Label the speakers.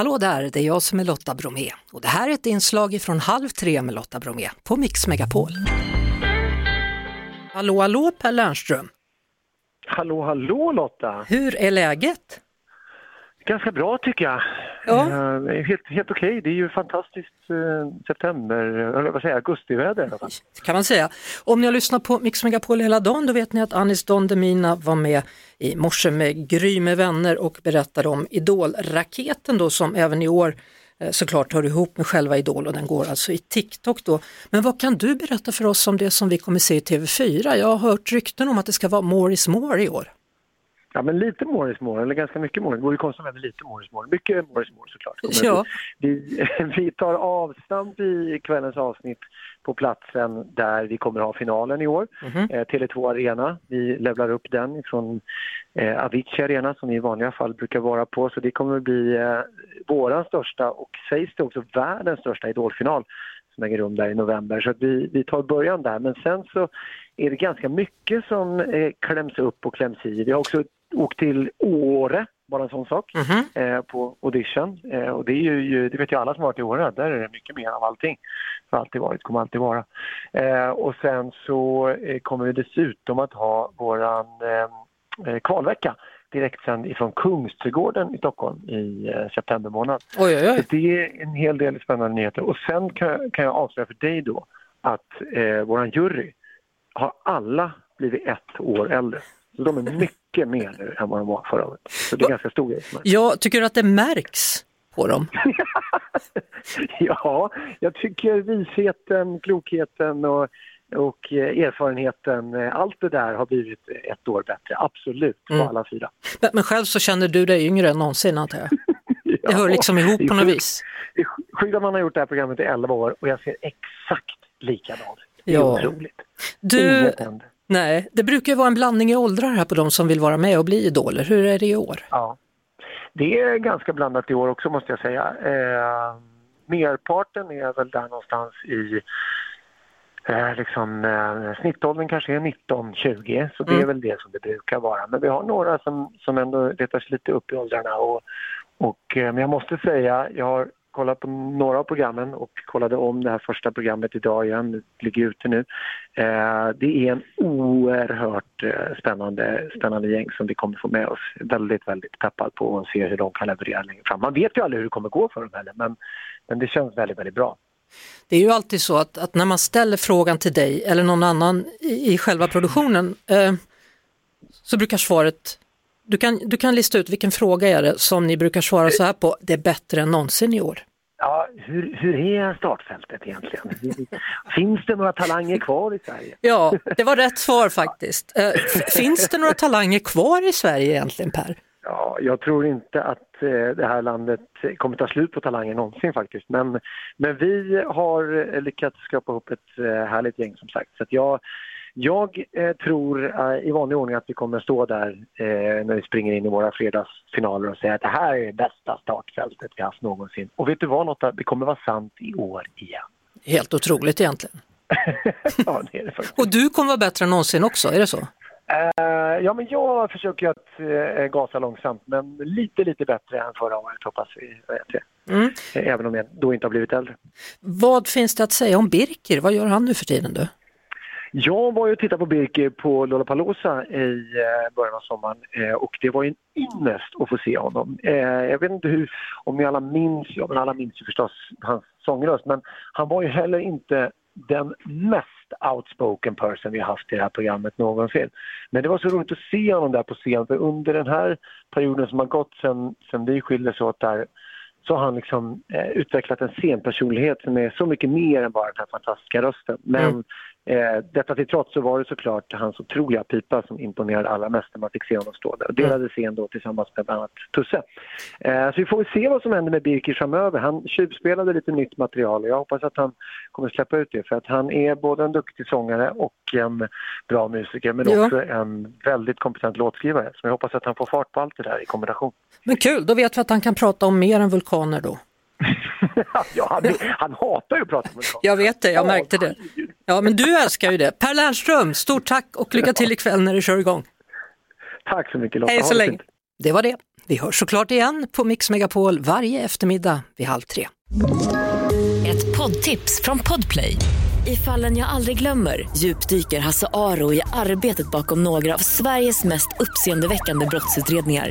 Speaker 1: Hallå där, det är jag som är Lotta Bromé och det här är ett inslag från Halv tre med Lotta Bromé på Mix Megapol. Hallå, hallå Per Lernström!
Speaker 2: Hallå, hallå Lotta!
Speaker 1: Hur är läget?
Speaker 2: Ganska bra tycker jag.
Speaker 1: Ja.
Speaker 2: Eh, helt helt okej. Det är ju fantastiskt eh, september, eller vad säger jag, augustiväder.
Speaker 1: kan man säga. Om ni har lyssnat på Mix Megapol hela dagen då vet ni att Anis Don Demina var med i morse med Gry med vänner och berättade om Idol-raketen då som även i år eh, såklart hör ihop med själva Idol och den går alltså i TikTok då. Men vad kan du berätta för oss om det som vi kommer se i TV4? Jag har hört rykten om att det ska vara more is more i år.
Speaker 2: Ja, men lite more is more, eller ganska mycket more. Det vore konstigt hade lite more is more. Mycket more is more såklart.
Speaker 1: Ja.
Speaker 2: Vi, vi tar avstamp i kvällens avsnitt på platsen där vi kommer ha finalen i år.
Speaker 1: Mhm.
Speaker 2: Eh, Tele2 Arena. Vi levlar upp den från eh, Avicii Arena som vi i vanliga fall brukar vara på. Så det kommer bli eh, våran största och sägs det också världens största idolfinal som äger rum där i november. Så vi, vi tar början där. Men sen så är det ganska mycket som eh, kläms upp och kläms i. Vi har också åkt till Åre, bara en sån sak,
Speaker 1: Mhm.
Speaker 2: eh, på audition. Eh, och det är ju, det vet ju alla som har varit i Åre, där är det mycket mer av allting. Har alltid varit, kommer alltid vara. Eh, och sen så eh, kommer vi dessutom att ha våran eh, eh, kvalvecka direktsänd ifrån Kungsträdgården i Stockholm i september månad.
Speaker 1: Oj, oj, oj.
Speaker 2: det är en hel del spännande nyheter. Och sen kan, kan jag avslöja för dig då att eh, våran jury har alla blivit ett år äldre. De är mycket mer nu än vad de var förra året. Så det är ganska stor grej.
Speaker 1: Jag tycker att det märks på dem.
Speaker 2: ja, jag tycker visheten, klokheten och, och eh, erfarenheten, eh, allt det där har blivit ett år bättre. Absolut, på
Speaker 1: Mm.
Speaker 2: alla fyra.
Speaker 1: Men- Men själv så känner du dig yngre än någonsin antar jag? Det hör liksom ihop på något vis.
Speaker 2: Det är sjukt att man har gjort det här programmet i 11 år och jag ser exakt likadan ut. Det är
Speaker 1: Ja.
Speaker 2: otroligt.
Speaker 1: Du. Nej, det brukar vara en blandning i åldrar här på de som vill vara med och bli idoler. Hur är det i år?
Speaker 2: Ja. Det är ganska blandat i år också måste jag säga. Eh, merparten är väl där någonstans i eh, liksom, eh, snittåldern kanske är 19-20 så det är
Speaker 1: Mm.
Speaker 2: väl det som det brukar vara. Men vi har några som, som ändå letar sig lite upp i åldrarna och, och eh, men jag måste säga, jag har kollat på några av programmen och kollade om det här första programmet idag igen, det ligger ute nu. Eh, det är en oerhört eh, spännande, spännande gäng som vi kommer få med oss. Väldigt, väldigt peppad på att se hur de kan leverera längre fram. Man vet ju aldrig hur det kommer gå för dem heller, men, men det känns väldigt, väldigt bra.
Speaker 1: Det är ju alltid så att, att när man ställer frågan till dig eller någon annan i, i själva produktionen eh, så brukar svaret, du kan, du kan lista ut vilken fråga är det som ni brukar svara så här på, det är bättre än någonsin i år.
Speaker 2: Ja, hur, hur är startfältet egentligen? Finns det några talanger kvar i Sverige?
Speaker 1: Ja, det var rätt svar faktiskt. Eh, finns det några talanger kvar i Sverige egentligen Per?
Speaker 2: Ja, jag tror inte att eh, det här landet kommer ta slut på talanger någonsin faktiskt. Men, men vi har eh, lyckats skrapa ihop ett härligt gäng som sagt. Så jag, jag eh, tror eh, i vanlig ordning att vi kommer stå där eh, när vi springer in i våra fredagsfinaler och säga att det här är det bästa startfältet vi haft någonsin. Och vet du vad Lotta, det kommer vara sant i år igen.
Speaker 1: Helt otroligt egentligen.
Speaker 2: ja, det är det faktiskt.
Speaker 1: Och du kommer vara bättre än någonsin också, är det så?
Speaker 2: Eh, ja, men jag försöker ju att eh, gasa långsamt, men lite, lite bättre än förra året hoppas vi.
Speaker 1: Mm.
Speaker 2: Även om jag då inte har blivit äldre.
Speaker 1: Vad finns det att säga om Birker? Vad gör han nu för tiden du?
Speaker 2: Jag var ju och tittade på Birke på Lollapalooza i eh, början av sommaren eh, och det var ju en ynnest att få se honom. Eh, jag vet inte hur, om ni alla minns, ja men alla minns ju förstås hans sångröst, men han var ju heller inte den mest outspoken person vi har haft i det här programmet någonsin. Men det var så roligt att se honom där på scen för under den här perioden som har gått sen, sen vi skildes åt där så har han liksom eh, utvecklat en scenpersonlighet som är så mycket mer än bara den här fantastiska rösten. Men
Speaker 1: Mm
Speaker 2: eh, detta till trots så var det såklart hans otroliga pipa som imponerade allra mest när man fick se honom stå där. Och delade scen då tillsammans med bland annat Tusse. Eh, så vi får se vad som händer med Birker framöver. Han tjuvspelade lite nytt material och jag hoppas att han kommer släppa ut det för att han är både en duktig sångare och en bra musiker men
Speaker 1: Ja.
Speaker 2: också en väldigt kompetent låtskrivare. Så jag hoppas att han får fart på allt det där i kombination.
Speaker 1: Men kul, då vet vi att han kan prata om mer än vulkaner då.
Speaker 2: ja, han, han hatar ju att prata med
Speaker 1: Jag vet det, jag märkte det. Ja, men du älskar ju det. Per Lernström, stort tack och lycka till ikväll när du kör igång.
Speaker 2: Tack så mycket Lotta.
Speaker 1: Hej så
Speaker 2: det
Speaker 1: länge. Det var det. Vi hörs såklart igen på Mix Megapol varje eftermiddag vid halv tre.
Speaker 3: Ett poddtips från Podplay. I fallen jag aldrig glömmer djupdyker Hasse Aro i arbetet bakom några av Sveriges mest uppseendeväckande brottsutredningar.